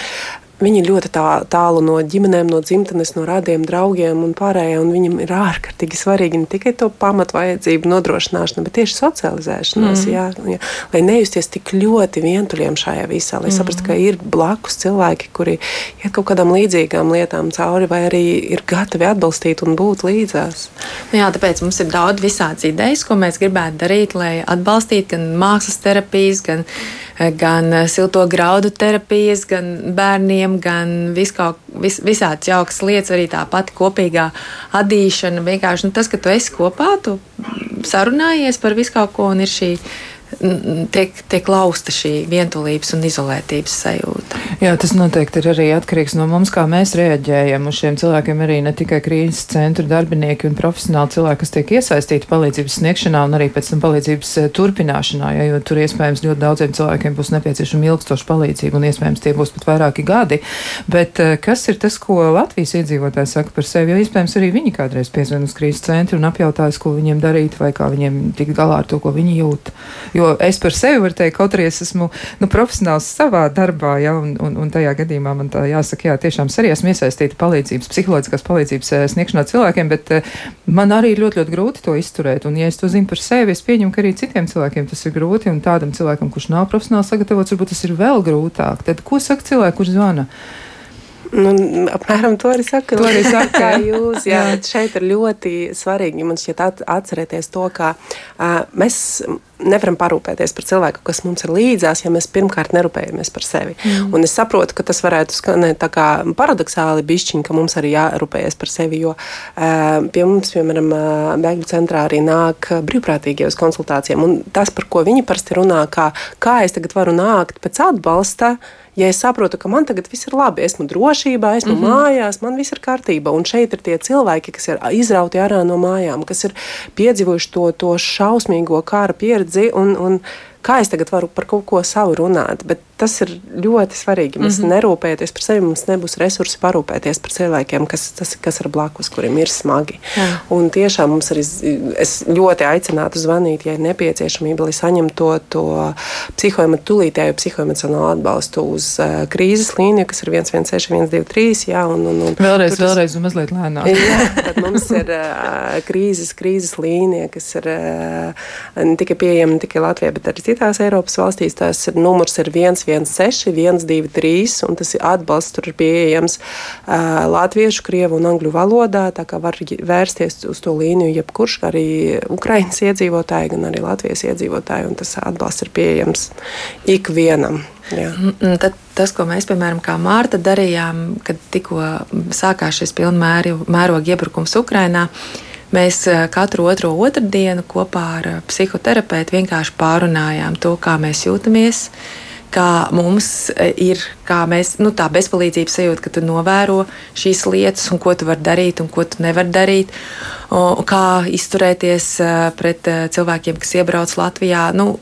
Viņi ir ļoti tā, tālu no ģimenēm, no dzimtenes, no radiem, draugiem un pārējā. Un viņam ir ārkārtīgi svarīgi ne tikai to pamatvajadzību nodrošināšana, bet tieši socializēšanās. Mm. Jā, jā, lai nejusties tik ļoti vientuļiem šajā visā, lai mm. saprastu, ka ir blakus cilvēki, kuri iet kaut kādām līdzīgām lietām cauri, vai arī ir gatavi atbalstīt un būt līdzās. Nu jā, tāpēc mums ir daudz visādas idejas, ko mēs gribētu darīt, lai atbalstītu gan mākslas terapijas, gan, gan silto graudu terapijas, gan bērniem bērniem, gan viskaut, vis, visādas jaukas lietas, arī tā pati kopīgā adīšana. Vienkārši nu, tas, ka tu esi kopā, tu sarunājies par visu kaut ko un ir šī tiek, tiek lausta šī vientulības un izolētības sajūta. Jā, tas noteikti ir arī atkarīgs no mums, kā mēs reaģējam uz šiem cilvēkiem. Arī ne tikai krīzes centru darbinieki un profesionāli cilvēki, kas tiek iesaistīti palīdzības sniegšanā un arī pēc tam palīdzības eh, turpināšanā, ja, jo tur iespējams ļoti daudziem cilvēkiem būs nepieciešama ilgstoša palīdzība un iespējams tie būs pat vairāki gadi. Bet eh, kas ir tas, ko Latvijas iedzīvotāji saka par sevi? Jo iespējams arī viņi kādreiz piezvan uz krīzes centru un apjautājas, ko viņiem darīt vai kā viņiem tikt galā ar to, ko viņi jūt. Jo es par sevi varu teikt, kaut arī es esmu nu, profesionāls savā darbā, ja, un, un, un tajā gadījumā man tā jāsaka, jā, tiešām arī esmu iesaistīta palīdzības, psiholoģiskās palīdzības eh, sniegšanā cilvēkiem, bet eh, man arī ir ļoti, ļoti grūti to izturēt. Un, ja es to zinu par sevi, es pieņemu, ka arī citiem cilvēkiem tas ir grūti, un tādam cilvēkam, kurš nav profesionāli sagatavots, varbūt tas ir vēl grūtāk. Tad ko saka cilvēki, kurš zvana? Nu, apmēram to arī saka. To arī saka kā jūs. Jā, jā. šeit ir ļoti svarīgi mums šķiet atcerēties to, ka uh, mēs nevaram parūpēties par cilvēku, kas mums ir līdzās, ja mēs pirmkārt nerūpējamies par sevi. Mm. Un es saprotu, ka tas varētu skanēt tā kā paradoxāli bišķiņ, ka mums arī jārūpējas par sevi, jo uh, pie mums, piemēram, bēgļu centrā arī nāk brīvprātīgie uz konsultācijām. Un tas, par ko viņi parasti runā, kā, kā es tagad varu nākt pēc atbalsta, ja es saprotu, ka man tagad viss ir labi, esmu drošībā, esmu mm -hmm. mājās, man viss ir kārtībā. Un šeit ir tie cilvēki, kas ir izrauti ārā no mājām, kas ir piedzīvojuši to, to šausmīgo kara pieredzi. Un, un kā es tagad varu par kaut ko savu runāt? Bet Tas ir ļoti svarīgi. Mēs mm -hmm. nerūpējamies par sevi, mums nebūs resursi parūpēties par cilvēkiem, kas, tas, kas ir blakus, kuriem ir smagi. Jā. Un tiešām mums ir, es ļoti aicinātu zvanīt, ja ir nepieciešamība, lai saņemtu to, to psihoemocionālo psihoemocionālo atbalstu uz uh, krīzes līniju, kas ir 116, 123. Jā, un, un, un, vēlreiz, tur, vēlreiz, un mazliet lēnāk. jā, tad mums ir uh, krīzes, krīzes līnija, kas ir uh, ne tikai pieejama tikai Latvijā, bet arī citās Eiropas valstīs. Tas ir numurs ir 1. 16123, un tas ir atbalsts, tur ir pieejams uh, latviešu, krievu un angļu valodā, tā kā var vērsties uz to līniju jebkurš, arī Ukrainas iedzīvotāji, gan arī Latvijas iedzīvotāji, un tas atbalsts ir pieejams ikvienam. Jā. Mm, mm, tad, tas, ko mēs, piemēram, kā Mārta darījām, kad tikko sākās šis pilnmēroga iebrukums Ukrajinā, mēs katru otro otrdienu kopā ar psihoterapeitu vienkārši pārunājām to, kā mēs jūtamies, uh, kā mums ir, kā mēs, nu, tā bezpalīdzības sajūta, ka tu novēro šīs lietas un ko tu vari darīt un ko tu nevari darīt. Un kā izturēties pret cilvēkiem, kas iebrauc Latvijā, nu,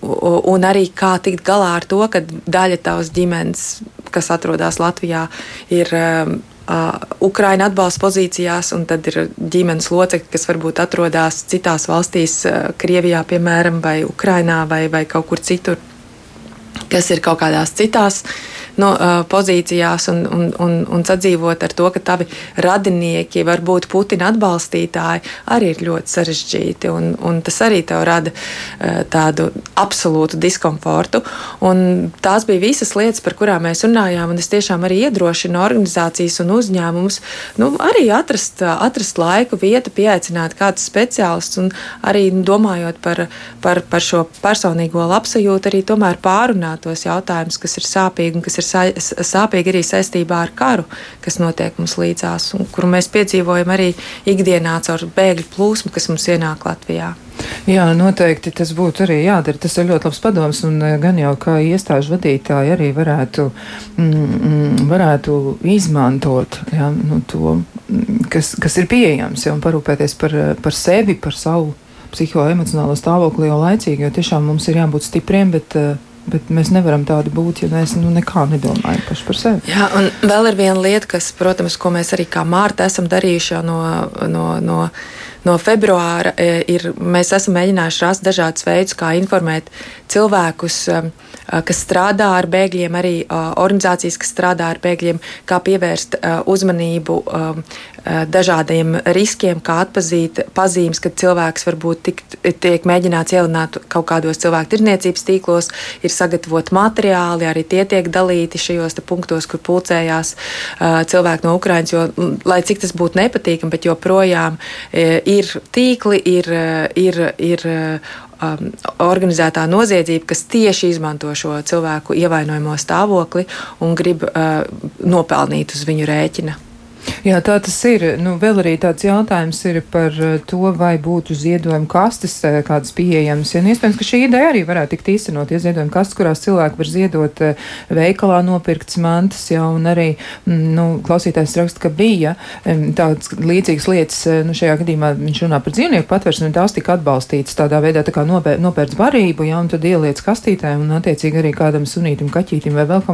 un arī kā tikt galā ar to, ka daļa tavas ģimenes, kas atrodas Latvijā, ir Uh, Ukraiņu atbalsta pozīcijās, un tad ir ģimenes locekļi, kas varbūt atrodas citās valstīs, uh, Krievijā, piemēram, vai Ukrainā, vai, vai kaut kur citur, kas ir kaut kādās citās no, uh, pozīcijās un, un, un, un sadzīvot ar to, ka tavi radinieki var būt Putina atbalstītāji, arī ir ļoti sarežģīti. Un, un tas arī tev rada tādu absolūtu diskomfortu. Un tās bija visas lietas, par kurām mēs runājām. Es tiešām arī iedrošinu organizācijas un uzņēmumus nu, arī atrast, atrast laiku, vietu, pieaicināt kādus speciālistus un arī domājot par, par, par šo personīgo labsajūtu, arī tomēr pārunāt tos jautājumus, kas ir sāpīgi un kas ir ir sāpīgi arī saistībā ar karu, kas notiek mums līdzās, un kuru mēs piedzīvojam arī ikdienā caur bēgļu plūsmu, kas mums ienāk Latvijā. Jā, noteikti tas būtu arī jādara. Tas ir ļoti labs padoms, un eh, gan jau kā iestāžu vadītāji arī varētu, mm, mm varētu izmantot jā, nu, to, mm, kas, kas ir pieejams, jā, un parūpēties par, par sevi, par savu psihoemocionālo stāvokli jau laicīgi, jo tiešām mums ir jābūt stipriem, bet uh, Bet mēs nevaram tādi būt, ja mēs nu, nekā nedomājam paši par sevi. Jā, un vēl ir viena lieta, kas, protams, ko mēs arī kā Mārta esam darījuši no, no, no, no februāra, e, ir mēs esam mēģinājuši rast dažādus veidus, kā informēt cilvēkus, e, kas strādā ar bēgļiem, arī organizācijas, kas strādā ar bēgļiem, kā pievērst uzmanību dažādiem riskiem, kā atpazīt pazīmes, kad cilvēks varbūt tik, tiek mēģināts ielināt kaut kādos cilvēku tirniecības tīklos, ir sagatavot materiāli, arī tie tiek dalīti šajos punktos, kur pulcējās cilvēki no Ukrainas, jo, lai cik tas būtu nepatīkami, bet joprojām uh, ir tīkli, ir, ir, ir um, organizētā noziedzība, kas tieši izmanto šo cilvēku ievainojamo stāvokli un grib uh, nopelnīt uz viņu rēķina. Jā, tā tas ir. Nu, vēl arī tāds jautājums ir par eh, to, vai būtu ziedojumu kastes eh, kādas pieejamas. Ja, nu, iespējams, ka šī ideja arī varētu tikt īstenot. Ja ziedojumu kastes, kurās cilvēki var ziedot eh, veikalā nopirktas mantas, jau un arī mm, nu, klausītājs raksta, ka bija tādas līdzīgas lietas. Nu, šajā gadījumā viņš runā par dzīvnieku patversmi, un tās tika atbalstītas tādā veidā, tā kā nopēr, nopērts barību, ja, un tad ieliec kastītē, un attiecīgi arī kādam sunītam, kaķītim vai vēl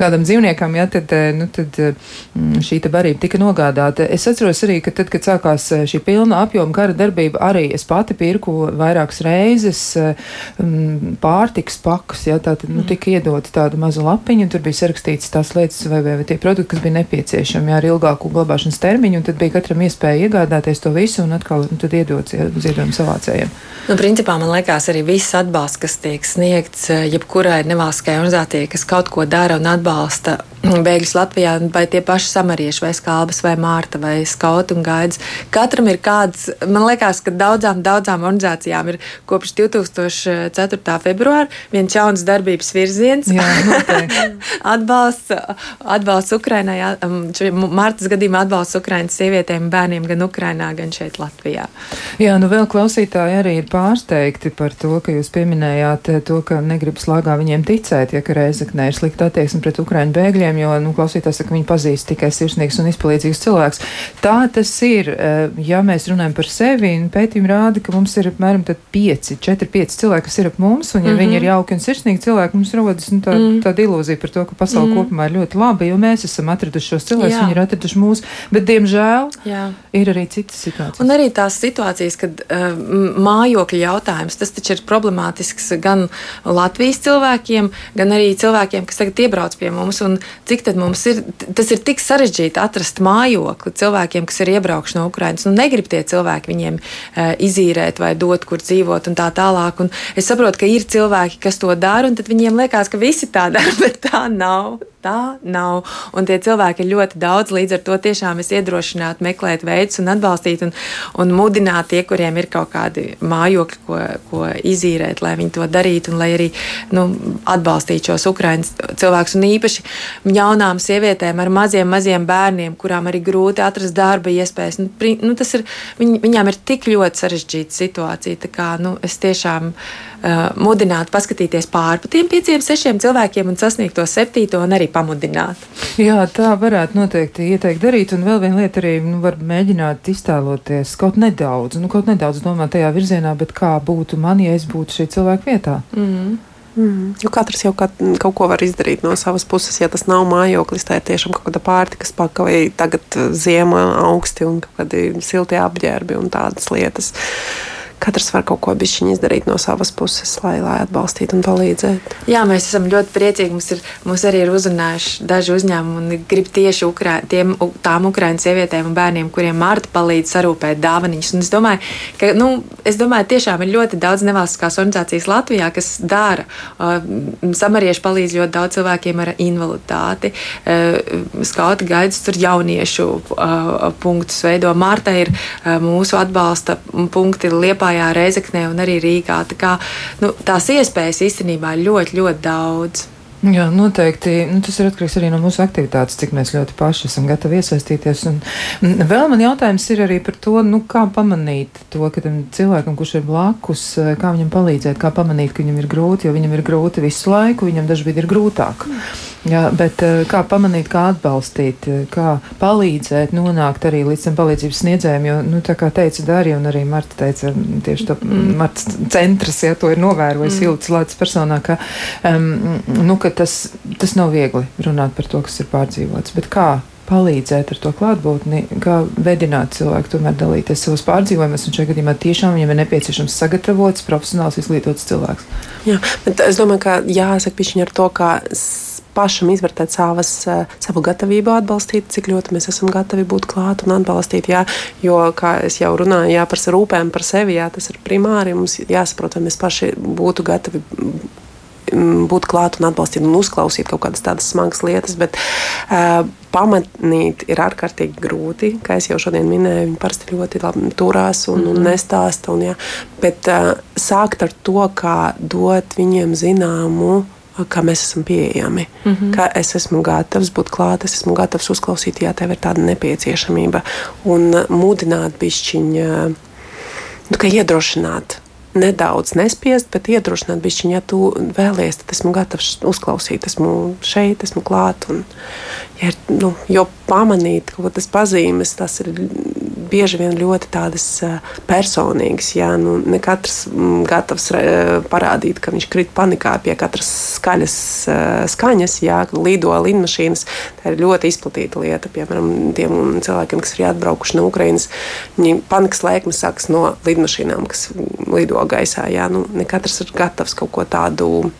kādam dzīvniekam, ja, tad, nu, tad mm, šī barība tika tika nogādāta. Es atceros arī, ka tad, kad sākās eh, šī pilna apjoma kara darbība, arī es pati pirku vairākas reizes um, pārtiks pakus. Ja, tā tad nu, mm. tika iedota tāda maza lapiņa, un tur bija sarakstīts tās lietas vai, vai, vai tie produkti, kas bija nepieciešami ja, ar ilgāku glabāšanas termiņu, un tad bija katram iespēja iegādāties to visu un atkal nu, iedots ja, ziedojumu savācējiem. Nu, principā man liekas, arī viss atbalsts, kas tiek sniegts eh, jebkurai nevalstiskajai organizācijai, kas kaut ko dara un atbalsta bēgļus Latvijā, vai tie paši samarieši, vai skalbas, vai mārta, vai skauti un gaidas. Katram ir kāds, man liekas, ka daudzām, daudzām organizācijām ir kopš 2004. februāra viens jauns darbības virziens. Jā, atbalsts, atbalsts Ukrainai, Mārtas gadījumā atbalsts Ukrainas sievietēm, bērniem gan Ukrainā, gan šeit Latvijā. Jā, nu vēl klausītāji arī ir pārsteigti par to, ka jūs pieminējāt eh, to, ka negrib slāgā viņiem ticēt, ja ka Reizeknē ir slikta attieksme pret Ukraiņu bēgļiem, jo, nu, klausītājs saka, viņi pazīst tikai sirsnīgs un izpalīdzīgs cilvēks. Tā tas ir, eh, ja mēs runājam par sevi, un pētījumi rāda, ka mums ir apmēram 5, 4, 5 cilvēki, kas ir ap mums, un ja mm -hmm. viņi ir jauki un sirsnīgi cilvēki, mums rodas nu, tā, mm. tāda ilūzija par to, ka pasaule mm. kopumā ir ļoti laba, jo mēs esam atraduši šos cilvēkus, viņi ir atraduši mūs, bet, diemžēl, Jā. ir arī citas situācijas. Un arī tās situācijas, kad uh, mājokļa jautājums. Tas taču ir problemātisks gan Latvijas cilvēkiem, gan arī cilvēkiem, kas tagad iebrauc pie mums. Un cik tad mums ir, tas ir tik sarežģīti atrast mājokli cilvēkiem, kas ir iebraukuši no Ukrainas. Nu, negrib tie cilvēki viņiem uh, izīrēt vai dot, kur dzīvot un tā tālāk. Un es saprotu, ka ir cilvēki, kas to dara, un tad viņiem liekas, ka visi tā dara, bet tā nav. tā nav. Un tie cilvēki ir ļoti daudz, līdz ar to tiešām es iedrošinātu meklēt veidus un atbalstīt un, un mudināt tie, kuriem ir kaut kādi mājokļi, ko, ko izīrēt, lai viņi to darītu un lai arī nu, atbalstītu šos ukraiņus cilvēkus. Un īpaši jaunām sievietēm ar maziem, maziem bērniem, kurām arī grūti atrast darba iespējas. Nu, nu, tas ir, viņ, viņām ir tik ļoti sarežģīta situācija. Tā kā, nu, es tiešām uh, mudinātu paskatīties pāri tiem pieciem, sešiem cilvēkiem un sasniegt to septīto un arī pamudināt. Jā, tā varētu noteikti ieteikt darīt. Un vēl viena lieta arī nu, var mēģināt iztēloties kaut nedaudz, nu, kaut nedaudz domāt tajā virzienā, bet kā būtu man, ja es būtu šī cilvēka vietā. Mm -hmm. Mm. Jo katrs jau kaut, kaut ko var izdarīt no savas puses. Ja tas nav mājoklis, tā ir tiešām kaut kāda pārtikas paka vai tagad ziemā augsti un kādi silti apģērbi un tādas lietas. Uh, katrs var kaut ko bišķiņu izdarīt no savas puses, lai, lai atbalstītu un palīdzētu. Jā, mēs esam ļoti priecīgi. Mums, ir, mums arī ir uzrunājuši daži uzņēmumi un grib tieši Ukrā, tiem, tām Ukraiņu sievietēm un bērniem, kuriem Marta palīdz sarūpēt dāvaniņus. Un es domāju, ka nu, es domāju, tiešām ir ļoti daudz nevalstiskās organizācijas Latvijā, kas dara. Samarieši palīdz ļoti daudz cilvēkiem ar invaliditāti. Skauti gaidas tur jauniešu punktus veido. Marta ir mūsu atbalsta punkti Liepā Liepājā, Reizeknē un arī Rīgā. Tā kā, nu, tās iespējas īstenībā ir ļoti, ļoti daudz. Jā, noteikti. Nu, tas ir atkarīgs arī no mūsu aktivitātes, cik mēs ļoti paši esam gatavi iesaistīties. Un, un vēl man jautājums ir arī par to, nu, kā pamanīt to, ka tam cilvēkam, kurš ir blakus, kā viņam palīdzēt, kā pamanīt, ka viņam ir grūti, jo viņam ir grūti visu laiku, viņam dažkārt ir grūtāk. Mm. Jā, bet eh, kā pamanīt, kā atbalstīt, eh, kā palīdzēt, nonākt arī līdz tam palīdzības sniedzējiem, jo, nu, tā kā teica Darija un arī Marta teica, tieši to mm. Marta centrs, ja to ir novērojis mm. ilgas lādes personā, ka, um, nu, ka tas, tas nav viegli runāt par to, kas ir pārdzīvots, bet kā palīdzēt ar to klātbūtni, kā vedināt cilvēku tomēr dalīties savos pārdzīvojumos, un šajā gadījumā tiešām viņam ir nepieciešams sagatavots, profesionāls, izglītots cilvēks. Jā, bet es domāju, ka jāsaka pišķiņ ar to, kā pašam izvērtēt savas, eh, savu gatavību atbalstīt, cik ļoti mēs esam gatavi būt klāt un atbalstīt. Jā, jo, kā jau runāju, jā, par rūpēm par sevi, jā, tas ir primāri. Mums jāsaprot, vai mēs paši būtu gatavi mm, būt klāt un atbalstīt un uzklausīt kaut kādas tādas smagas lietas. Bet, uh, Pamatnīt ir ārkārtīgi grūti, kā jau šodien minēju. Viņi parasti ļoti labi turās un, mm -hmm. un mhm. nestāsta. Un, jā, bet uh, sākt ar to, kā dot viņiem zināmu kā mēs esam pieejami, mm -hmm. ka es esmu gatavs būt klāt, es esmu gatavs uzklausīt, ja tev ir tāda nepieciešamība, un mudināt bišķiņu, nu, ka iedrošināt. Nedaudz nespiest, bet iedrošināt bišķiņu, ja tu vēlies, tad esmu gatavs uzklausīt, esmu šeit, esmu klāt. Un, ja, nu, jo pamanīt kaut kādas pazīmes, tas ir bieži vien ļoti tādas personīgas. Jā, nu, ne katrs mm, gatavs parādīt, ka viņš krīt panikā pie katras skaļas skaņas, jā, lido lidmašīnas. Tā ir ļoti izplatīta lieta. Piemēram, tiem cilvēkiem, kas ir atbraukuši no Ukrainas, viņi panikas lēkmes sākas no lidmašīnām, kas lido gaisā. Jā, nu, ne katrs ir gatavs kaut ko tādu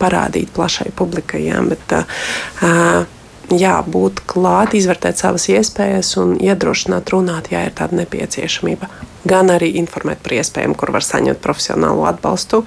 parādīt plašai publikai. Jā, bet, uh, jā, būt klāt, izvērtēt savas iespējas un iedrošināt runāt, ja ir tāda nepieciešamība. Gan arī informēt par iespējām, kur var saņemt profesionālu atbalstu.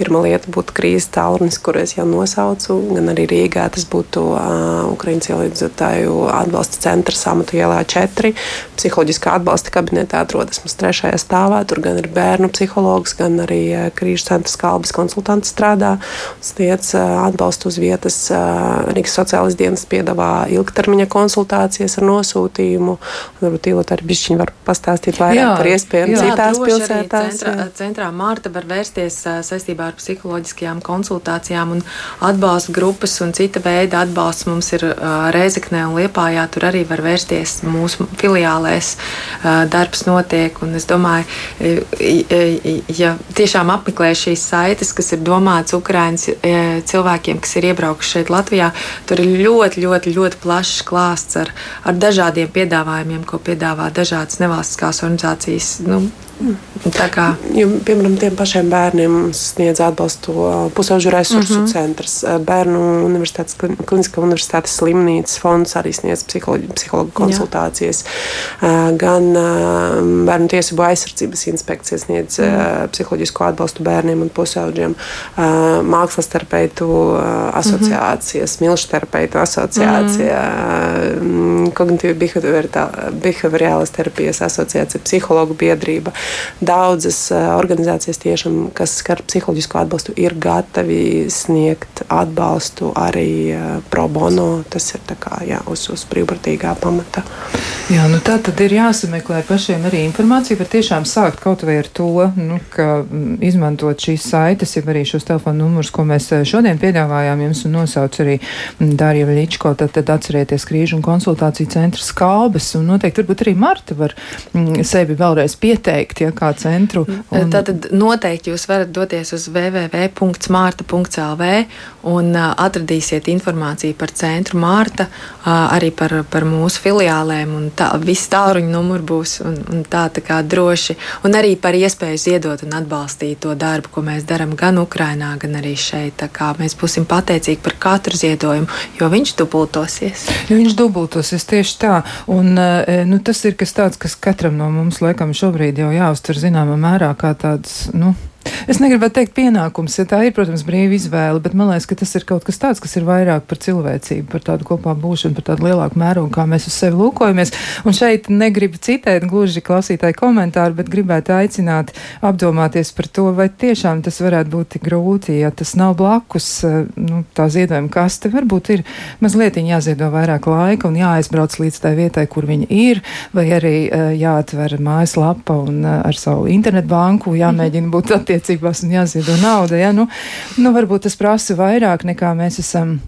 Pirmā lieta būtu krīzes tālrunis, kur es jau nosaucu, gan arī Rīgā. Tas būtu uh, Ukraiņas ielīdzotāju atbalsta centrs Amatu ielā 4. Psiholoģiskā atbalsta kabinetā atrodas mums trešajā stāvā. Tur gan ir bērnu psihologs, gan arī uh, krīžu centra kalbas konsultants strādā. Sniedz uh, atbalstu uz vietas. Uh, Rīgas sociālais dienas piedāvā ilgtermiņa konsultācijas ar nosūtījumu. Varbūt Ilota arī bišķiņi var pastāstīt vairāk jā, par iespējām citās pilsētās. Centrā, centrā Mārta var vērsties saistībā ar psiholoģiskajām konsultācijām un atbalsta grupas un cita veida atbalsts mums ir Reizeknē un Liepājā. Tur arī var vērsties mūsu filiālēs. Darbs notiek, un es domāju, ja tiešām apmeklē šīs saites, kas ir domāts Ukraiņas cilvēkiem, kas ir iebraukuši šeit Latvijā, tur ir ļoti, ļoti, ļoti plašs klāsts ar, ar dažādiem piedāvājumiem, ko piedāvā dažādas nevalstiskās organizācijas. Nu, kā, jo, piemēram, tiem pašiem bērniem sniedz atbalstu pusauģu resursu mm -hmm. centrs, bērnu universitātes, kliniskā universitātes slimnīcas fonds arī sniedz psihologu, psihologu konsultācijas, Jā. gan bērnu tiesību aizsardzības inspekcija sniedz mm. psiholoģisko atbalstu bērniem un pusauģiem, mākslas terapeitu asociācijas, mm -hmm. milšu terapeitu asociācija, mm. kognitīvi behaviorālas terapijas asociācija, psihologu biedrība daudzas eh, organizācijas, tiešām, kas skar psiholoģisko atbalstu, ir gatavi sniegt atbalstu arī eh, pro bono. Tas ir kā, jā, uz, uz brīvprātīgā pamata. Jā, nu tā tad ir jāsameklē pašiem arī informācija, var tiešām sākt kaut vai ar to, nu, ka mm, izmantot šīs saites, ja arī šos telefonu numurus, ko mēs eh, šodien piedāvājām jums un nosauc arī mm, Dārija Veļičko, tad, tad atcerieties krīžu un konsultāciju centra skalbes un noteikti varbūt arī Marta var mm, sevi vēlreiz pieteikt, ja kā centru. Un... Tātad noteikti jūs varat doties uz www.mārta.lv un uh, atradīsiet informāciju par centru Mārta, uh, arī par, par mūsu filiālēm, un tā, viss tālruņa numurs būs un, un tā, tā kā droši, un arī par iespēju ziedot un atbalstīt to darbu, ko mēs darām gan Ukrainā, gan arī šeit. Tā kā mēs būsim pateicīgi par katru ziedojumu, jo viņš dubultosies. Jo viņš dubultosies tieši tā, un nu, tas ir kas tāds, kas katram no mums laikam šobrīd jau jāuztver zināmā mērā kā tāds, nu, Es negribētu teikt pienākums, ja tā ir, protams, brīva izvēle, bet man liekas, ka tas ir kaut kas tāds, kas ir vairāk par cilvēcību, par tādu kopā būšanu, par tādu lielāku mērogu, kā mēs uz sevi lūkojamies. Un šeit negribu citēt gluži klausītāju komentāru, bet gribētu aicināt apdomāties par to, vai tiešām tas varētu būt tik grūti, ja tas nav blakus eh, nu, tā ziedojuma kaste. Varbūt ir mazliet jāziedo vairāk laika un jāaizbrauc līdz tai vietai, kur viņa ir, vai arī eh, jāatver mājaslapa un eh, ar savu internetbanku jāmēģina būt attiecībā attiecībās un jāziedo nauda. Ja? Nu, nu, varbūt tas prasa vairāk nekā mēs esam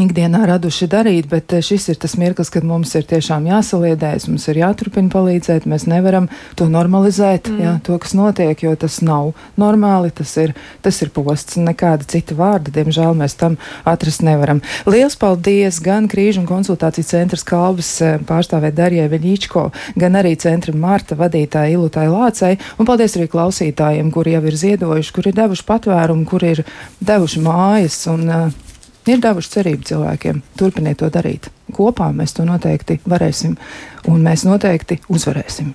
ikdienā raduši darīt, bet eh, šis ir tas mirklis, kad mums ir tiešām jāsaliedējas, mums ir jāturpina palīdzēt, mēs nevaram to normalizēt, mm. jā, to, kas notiek, jo tas nav normāli, tas ir, tas ir posts, nekāda cita vārda, diemžēl mēs tam atrast nevaram. Liels paldies gan Krīžu un konsultāciju centras kalbas eh, pārstāvēt Darjai Veļīčko, gan arī centra Marta vadītāja Ilutai Lācei, un paldies arī klausītājiem, kuri jau ir ziedojuši, kuri ir devuši patvērumu, kuri ir devuši mājas un uh, ir devuši cerību cilvēkiem. Turpiniet to darīt. Kopā mēs to noteikti varēsim, un mēs noteikti uzvarēsim.